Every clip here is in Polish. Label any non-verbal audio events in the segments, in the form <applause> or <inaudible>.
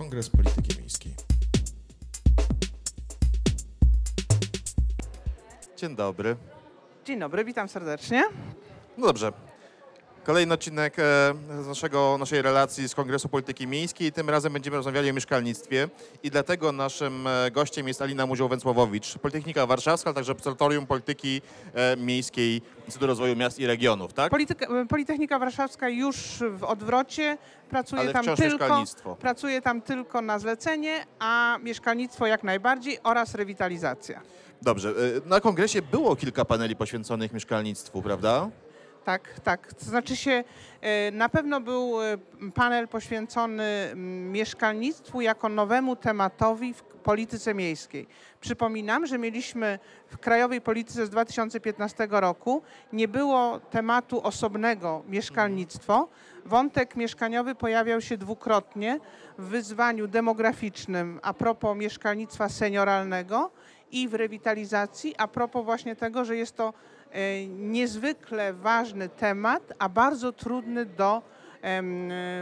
Kongres Polityki Miejskiej. Dzień dobry. Dzień dobry, witam serdecznie. No dobrze. Kolejny odcinek e, z naszego, naszej relacji z Kongresu Polityki Miejskiej. Tym razem będziemy rozmawiali o mieszkalnictwie i dlatego naszym e, gościem jest Alina Muzioł-Węcławowicz, Politechnika Warszawska, ale także Obserwatorium Polityki e, Miejskiej Instytutu Rozwoju Miast i Regionów, tak? Polityka, Politechnika Warszawska już w odwrocie pracuje Ale tam tylko pracuje tam tylko na zlecenie, a mieszkalnictwo jak najbardziej oraz rewitalizacja. Dobrze. Na kongresie było kilka paneli poświęconych mieszkalnictwu, prawda? Tak, tak. To znaczy się, e, na pewno był e, panel poświęcony mieszkalnictwu jako nowemu tematowi w polityce miejskiej. Przypominam, że mieliśmy w krajowej polityce z 2015 roku nie było tematu osobnego mieszkalnictwo. Wątek mieszkaniowy pojawiał się dwukrotnie w wyzwaniu demograficznym a propos mieszkalnictwa senioralnego i w rewitalizacji a propos właśnie tego, że jest to niezwykle ważny temat, a bardzo trudny do e,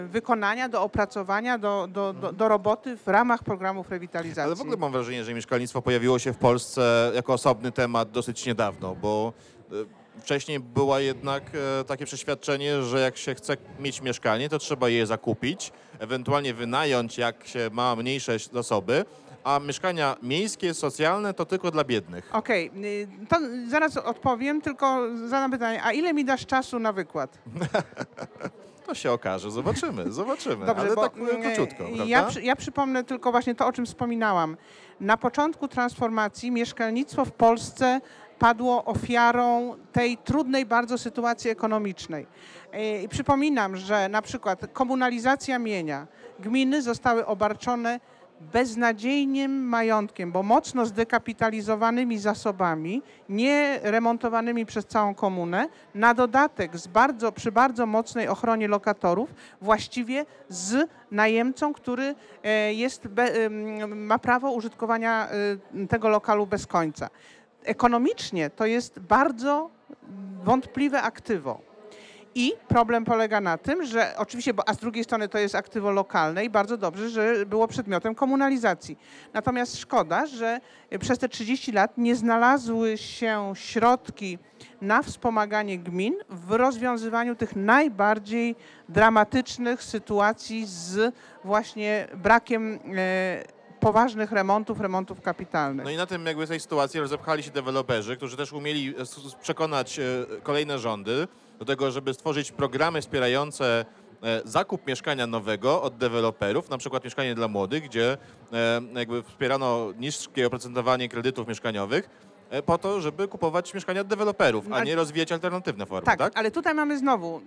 wykonania, do opracowania, do, do, do, do roboty w ramach programów rewitalizacji. Ale w ogóle mam wrażenie, że mieszkalnictwo pojawiło się w Polsce jako osobny temat dosyć niedawno, bo e, wcześniej było jednak e, takie przeświadczenie, że jak się chce mieć mieszkanie, to trzeba je zakupić, ewentualnie wynająć, jak się ma mniejsze zasoby, a mieszkania miejskie, socjalne to tylko dla biednych. Okej, y, to zaraz odpowiem, tylko zadam pytanie, a ile mi dasz czasu na wykład? <laughs> To się okaże, zobaczymy, zobaczymy, Dobrze, ale bo tak e, mm, króciutko, prawda? ja, przy, ja przypomnę tylko właśnie to, o czym wspominałam. Na początku transformacji mieszkalnictwo w Polsce padło ofiarą tej trudnej bardzo sytuacji ekonomicznej. E, I przypominam, że na przykład komunalizacja mienia, gminy zostały obarczone beznadziejnym majątkiem, bo mocno zdekapitalizowanymi zasobami, nie remontowanymi przez całą komunę, na dodatek z bardzo, przy bardzo mocnej ochronie lokatorów, właściwie z najemcą, który e, jest, ma prawo użytkowania e, tego lokalu bez końca. Ekonomicznie to jest bardzo wątpliwe aktywo. I problem polega na tym, że oczywiście, bo, a z drugiej strony to jest aktywo lokalne i bardzo dobrze, że było przedmiotem komunalizacji. Natomiast szkoda, że przez te 30 lat nie znalazły się środki na wspomaganie gmin w rozwiązywaniu tych najbardziej dramatycznych sytuacji z właśnie brakiem e, poważnych remontów, remontów kapitalnych. No i na tym jakby tej sytuacji rozepchali się deweloperzy, którzy też umieli e, przekonać e, kolejne rządy do tego, żeby stworzyć programy wspierające e, zakup mieszkania nowego od deweloperów, na przykład mieszkanie dla młodych, gdzie jakby wspierano niskie oprocentowanie kredytów mieszkaniowych po to, żeby kupować mieszkania od deweloperów, a nie rozwijać alternatywne formy, Tak, tak? ale tutaj mamy znowu,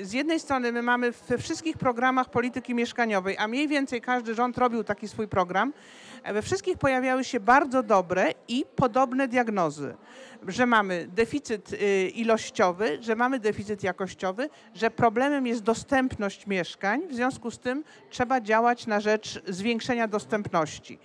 y, z jednej strony my mamy we wszystkich programach polityki mieszkaniowej, a mniej więcej każdy rząd robił taki swój program, e, we wszystkich pojawiały się bardzo dobre i podobne diagnozy, że mamy deficyt y, ilościowy, że mamy deficyt jakościowy, że problemem jest dostępność mieszkań, w związku z tym trzeba działać na rzecz zwiększenia dostępności.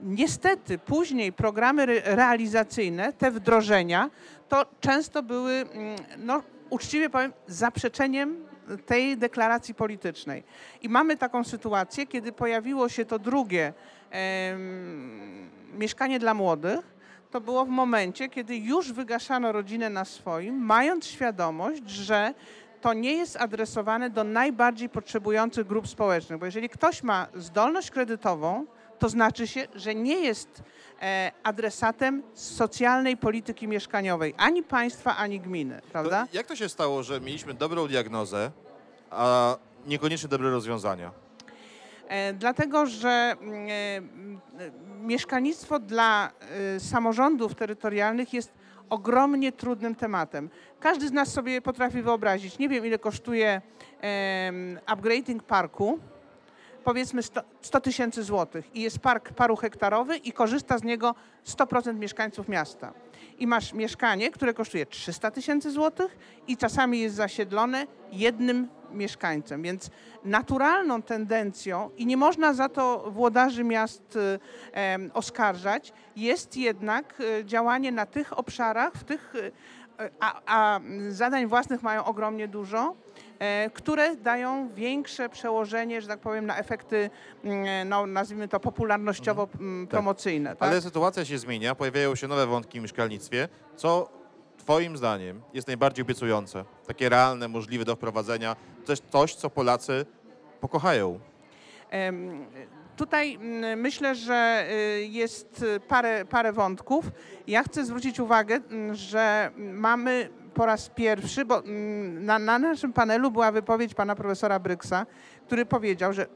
Niestety później programy re- realizacyjne, te wdrożenia, to często były, mm, no uczciwie powiem, zaprzeczeniem tej deklaracji politycznej. I mamy taką sytuację, kiedy pojawiło się to drugie em, mieszkanie dla młodych, to było w momencie, kiedy już wygaszano rodzinę na swoim, mając świadomość, że to nie jest adresowane do najbardziej potrzebujących grup społecznych, bo jeżeli ktoś ma zdolność kredytową, to znaczy się, że nie jest e, adresatem socjalnej polityki mieszkaniowej, ani państwa, ani gminy, prawda? To jak to się stało, że mieliśmy dobrą diagnozę, a niekoniecznie dobre rozwiązania? E, dlatego, że mm, e, mieszkalnictwo dla e, samorządów terytorialnych jest ogromnie trudnym tematem. Każdy z nas sobie potrafi wyobrazić, nie wiem ile kosztuje upgrading parku, powiedzmy 100 100 tysięcy złotych i jest park paru hektarowy i korzysta z niego 100% mieszkańców miasta. I masz mieszkanie, które kosztuje 300 tysięcy złotych i czasami jest zasiedlone jednym mieszkańcem. Więc naturalną tendencją, i nie można za to włodarzy miast em, oskarżać, jest jednak y, działanie na tych obszarach, w tych y, a, a zadań własnych mają ogromnie dużo, e, które dają większe przełożenie, że tak powiem, na efekty, mm, no, nazwijmy to popularnościowo-promocyjne. Tak. Ale sytuacja się zmienia, pojawiają się nowe wątki w mieszkalnictwie. Co Twoim zdaniem jest najbardziej obiecujące? Takie realne, możliwe do wprowadzenia? Też coś, co Polacy pokochają. Tutaj mm, myślę, że y, jest parę, parę wątków. Ja chcę zwrócić uwagę, mm, że mamy po raz pierwszy, bo mm, na, na naszym panelu była wypowiedź pana profesora Bryksa, który powiedział, że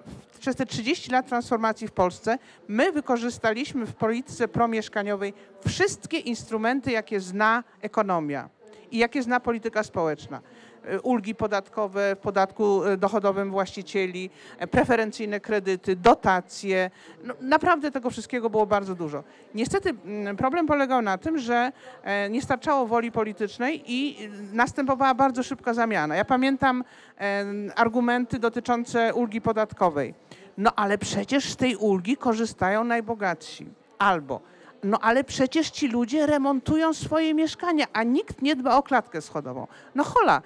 przez te 30 lat transformacji w Polsce my wykorzystaliśmy w polityce promieszkaniowej wszystkie instrumenty, jakie zna ekonomia i jakie zna polityka społeczna. Y, Ulgi podatkowe w podatku y, dochodowym właścicieli, e, preferencyjne kredyty, dotacje. No, naprawdę tego wszystkiego było bardzo dużo. Niestety mm, problem polegał na tym, że e, nie starczało woli politycznej i następowała bardzo szybka zamiana. Ja pamiętam e, argumenty dotyczące ulgi podatkowej. No ale przecież z tej ulgi korzystają najbogatsi. Albo no ale przecież ci ludzie remontują swoje mieszkania, a nikt nie dba o klatkę schodową. No hola,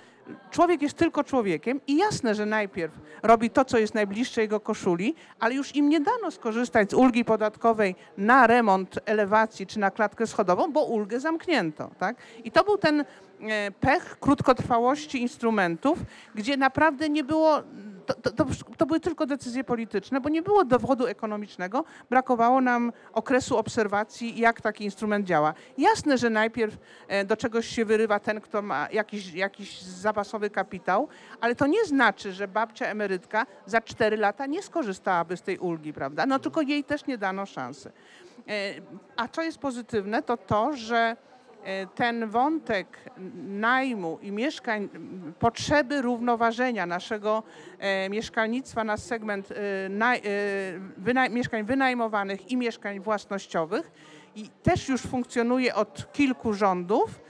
człowiek jest tylko człowiekiem i jasne, że najpierw robi to, co jest najbliższe jego koszuli, ale już im nie dano skorzystać z ulgi podatkowej na remont elewacji czy na klatkę schodową, bo ulgę zamknięto. Tak? I to był ten e, pech krótkotrwałości instrumentów, gdzie naprawdę nie było to, to, to, były tylko decyzje polityczne, bo nie było dowodu ekonomicznego, brakowało nam okresu obserwacji, jak taki instrument działa. Jasne, że najpierw e, do czegoś się wyrywa ten, kto ma jakiś, jakiś zapasowy kapitał, ale to nie znaczy, że babcia emerytka za 4 lata nie skorzystałaby z tej ulgi, prawda? No tylko jej też nie dano szansy. E, A co jest pozytywne, to to, że ten wątek najmu i mieszkań, potrzeby równoważenia naszego e, mieszkalnictwa na segment e, e, mieszkań wynajmowanych i mieszkań własnościowych i też już funkcjonuje od kilku rządów,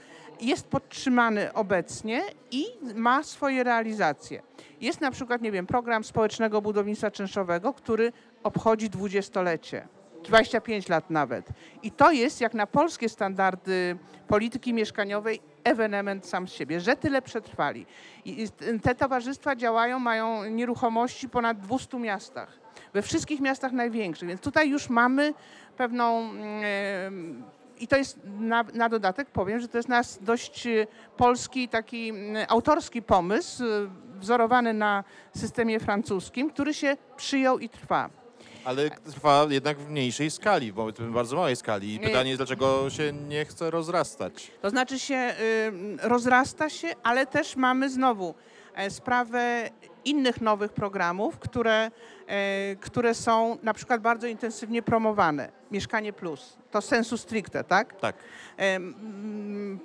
jest podtrzymany obecnie i ma swoje realizacje. Jest na przykład, nie wiem, program społecznego budownictwa czynszowego, który obchodzi dwudziestolecie. 25 lat nawet. I to jest, jak na polskie standardy polityki mieszkaniowej, ewenement sam z siebie, że tyle przetrwali. I te towarzystwa działają, mają nieruchomości ponad 200 miastach, we wszystkich miastach największych, więc tutaj już mamy pewną. mm, I to jest na, na dodatek, powiem, że to jest nasz dość e, polski, taki mm, autorski pomysł, e, wzorowany na systemie francuskim, który się przyjął i trwa. Ale trwa jednak w mniejszej skali, bo w bardzo małej skali. I Nie. pytanie jest, dlaczego się nie chce rozrastać? To znaczy się y, rozrasta się, ale też mamy znowu e, sprawę innych nowych programów, które, e, które są na przykład bardzo intensywnie promowane. Mieszkanie Plus, to sensu stricte, tak? Tak.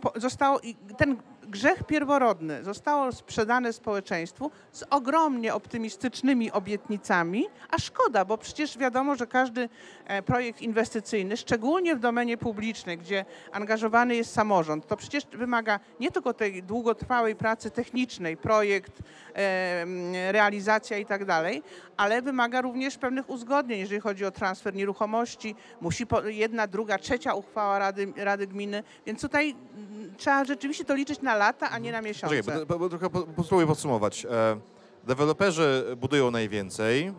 Po- Zostało, i ten grzech pierworodny zostało sprzedane społeczeństwu z ogromnie optymistycznymi obietnicami, a szkoda, bo przecież wiadomo, że każdy e, projekt inwestycyjny, szczególnie w domenie publicznej, gdzie angażowany jest samorząd, to przecież wymaga nie tylko tej długotrwałej pracy technicznej, projekt, em, realizacja i tak dalej, ale wymaga również pewnych uzgodnień, jeżeli chodzi o transfer nieruchomości. Musi jedna, druga, trzecia uchwała Rady, Rady Gminy, więc tutaj mm, trzeba rzeczywiście to liczyć na lata, a nie na miesiące. Czekaj, bo, bo, trochę po, spróbuję podsumować. E, deweloperzy budują najwięcej. E,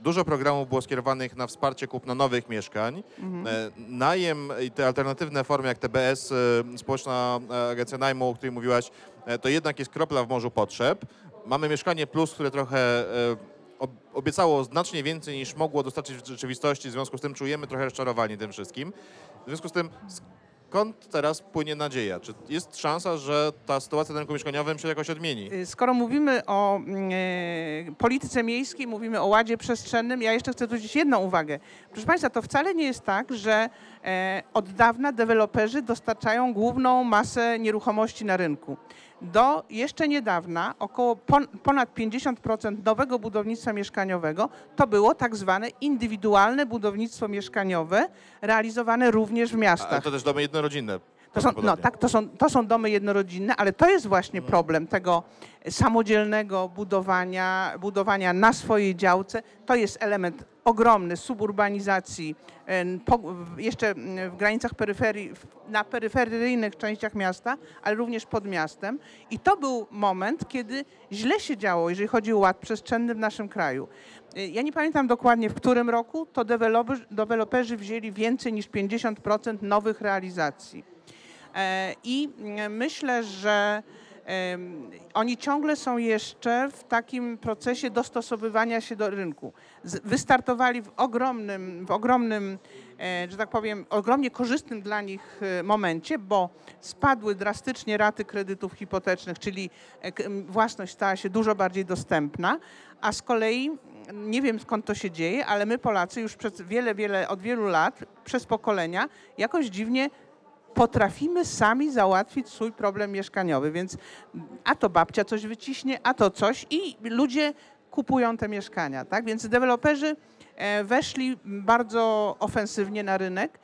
dużo programów było skierowanych na wsparcie kupna nowych mieszkań. E, najem i te alternatywne formy jak TBS, e, Społeczna e, Agencja Najmu, o której mówiłaś, e, to jednak jest kropla w morzu potrzeb. Mamy Mieszkanie Plus, które trochę e, ob- obiecało znacznie więcej niż mogło dostarczyć w rzeczywistości. W związku z tym czujemy trochę rozczarowanie tym wszystkim. W związku z tym skąd teraz płynie nadzieja? Czy jest szansa, że ta sytuacja na rynku mieszkaniowym się jakoś odmieni? Y, Skoro mówimy o mm, e, polityce miejskiej, mówimy o ładzie przestrzennym, ja jeszcze chcę zwrócić jedną uwagę. Proszę Państwa, to wcale nie jest tak, że e, od dawna deweloperzy dostarczają główną masę nieruchomości na rynku. Do jeszcze niedawna około pon, ponad 50% nowego budownictwa mieszkaniowego to było tak zwane indywidualne budownictwo mieszkaniowe, realizowane również w miastach. to też domy jednorodzinne. To są, no, tak, to, są, to są domy jednorodzinne, ale to jest właśnie problem tego samodzielnego budowania, budowania na swojej działce. To jest element ogromny suburbanizacji, jeszcze w granicach peryferii, na peryferyjnych częściach miasta, ale również pod miastem. I to był moment, kiedy źle się działo, jeżeli chodzi o ład przestrzenny w naszym kraju. Y, Ja nie pamiętam dokładnie w którym roku, to deweloperzy wzięli więcej niż 50% nowych realizacji. E, I mm, myślę, że oni ciągle są jeszcze w takim procesie dostosowywania się do rynku. Wystartowali w ogromnym, w ogromnym, e, że tak powiem, ogromnie korzystnym dla nich e, momencie, bo spadły drastycznie raty kredytów hipotecznych, czyli własność stała się dużo bardziej dostępna, a z kolei nie wiem skąd to się dzieje, ale my Polacy już przez wiele, wiele, od wielu lat, przez pokolenia, jakoś dziwnie potrafimy sami załatwić swój problem mieszkaniowy, więc a to babcia coś wyciśnie, a to coś i ludzie kupują te mieszkania, tak? Więc deweloperzy e, weszli bardzo ofensywnie na rynek.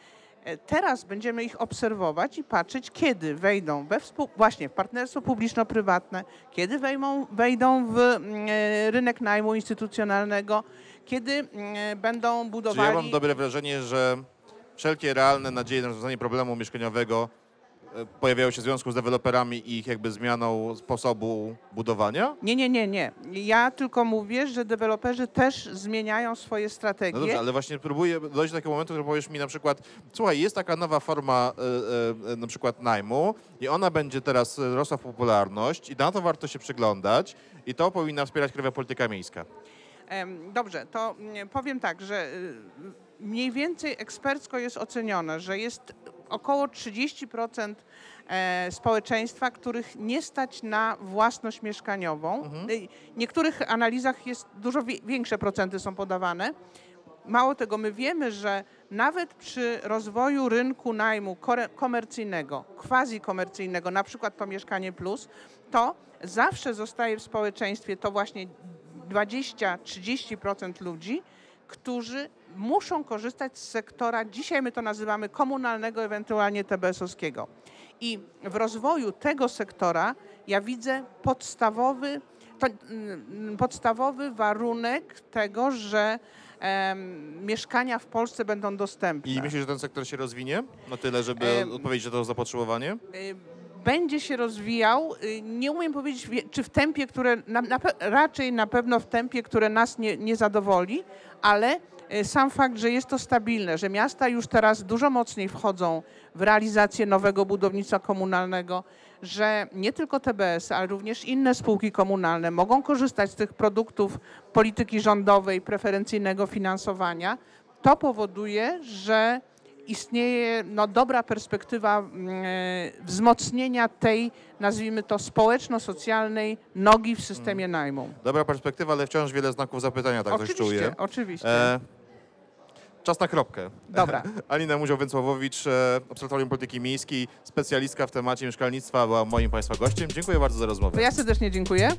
E, Teraz będziemy ich obserwować i patrzeć, kiedy wejdą we współ, właśnie w partnerstwo publiczno-prywatne, kiedy wejmą, wejdą w mm, e, rynek najmu instytucjonalnego, kiedy mm, będą Czy budowali... ja mam dobre wrażenie, że wszelkie realne nadzieje na rozwiązanie problemu mieszkaniowego e, pojawiają się w związku z deweloperami i ich jakby zmianą sposobu budowania? Nie, nie, nie, nie. Ja tylko mówię, że deweloperzy też zmieniają swoje No strategie. dobrze, ale właśnie próbuję dojść do takiego momentu, że powiesz mi na przykład, słuchaj, jest taka nowa forma e, e, na przykład najmu i ona będzie teraz rosła w popularność i na to warto się przyglądać i to powinna wspierać krajowa polityka miejska. Dobrze, to mm, powiem tak, że y, mniej więcej ekspercko jest ocenione, że jest około 30% e, społeczeństwa, których nie stać na własność mieszkaniową. Y, W niektórych analizach jest dużo większe procenty są podawane. Mało tego, my wiemy, że nawet przy rozwoju rynku najmu komercyjnego, quasi-komercyjnego, na przykład to Mieszkanie Plus, to zawsze zostaje w społeczeństwie to właśnie 20-30% ludzi, którzy muszą korzystać z sektora, dzisiaj my to nazywamy komunalnego, ewentualnie TBS-owskiego. I w rozwoju tego sektora ja widzę podstawowy, to, mm, podstawowy warunek tego, że em, mieszkania w Polsce będą dostępne. I myślisz, że ten sektor się rozwinie na tyle, żeby Em, odpowiedzieć na to zapotrzebowanie? Będzie się rozwijał. Y, Nie umiem powiedzieć, wie- czy w tempie, które na, na, raczej na pewno w tempie, które nas nie, nie zadowoli, ale y, sam fakt, że jest to stabilne, że miasta już teraz dużo mocniej wchodzą w realizację nowego budownictwa komunalnego, że nie tylko TBS, ale również inne spółki komunalne mogą korzystać z tych produktów polityki rządowej, preferencyjnego finansowania, to powoduje, że istnieje no, dobra perspektywa mm, e, wzmocnienia tej, nazwijmy to, społeczno-socjalnej nogi w systemie najmu. Dobra perspektywa, ale wciąż wiele znaków zapytania, tak coś oczywiście, czuję. oczywiście. E, czas na kropkę. Dobra. <laughs> Alina Muzioł-Węcławowicz, e, Obserwatorium Polityki Miejskiej, specjalistka w temacie mieszkalnictwa, była moim Państwa gościem. Dziękuję bardzo za rozmowę. To ja serdecznie dziękuję.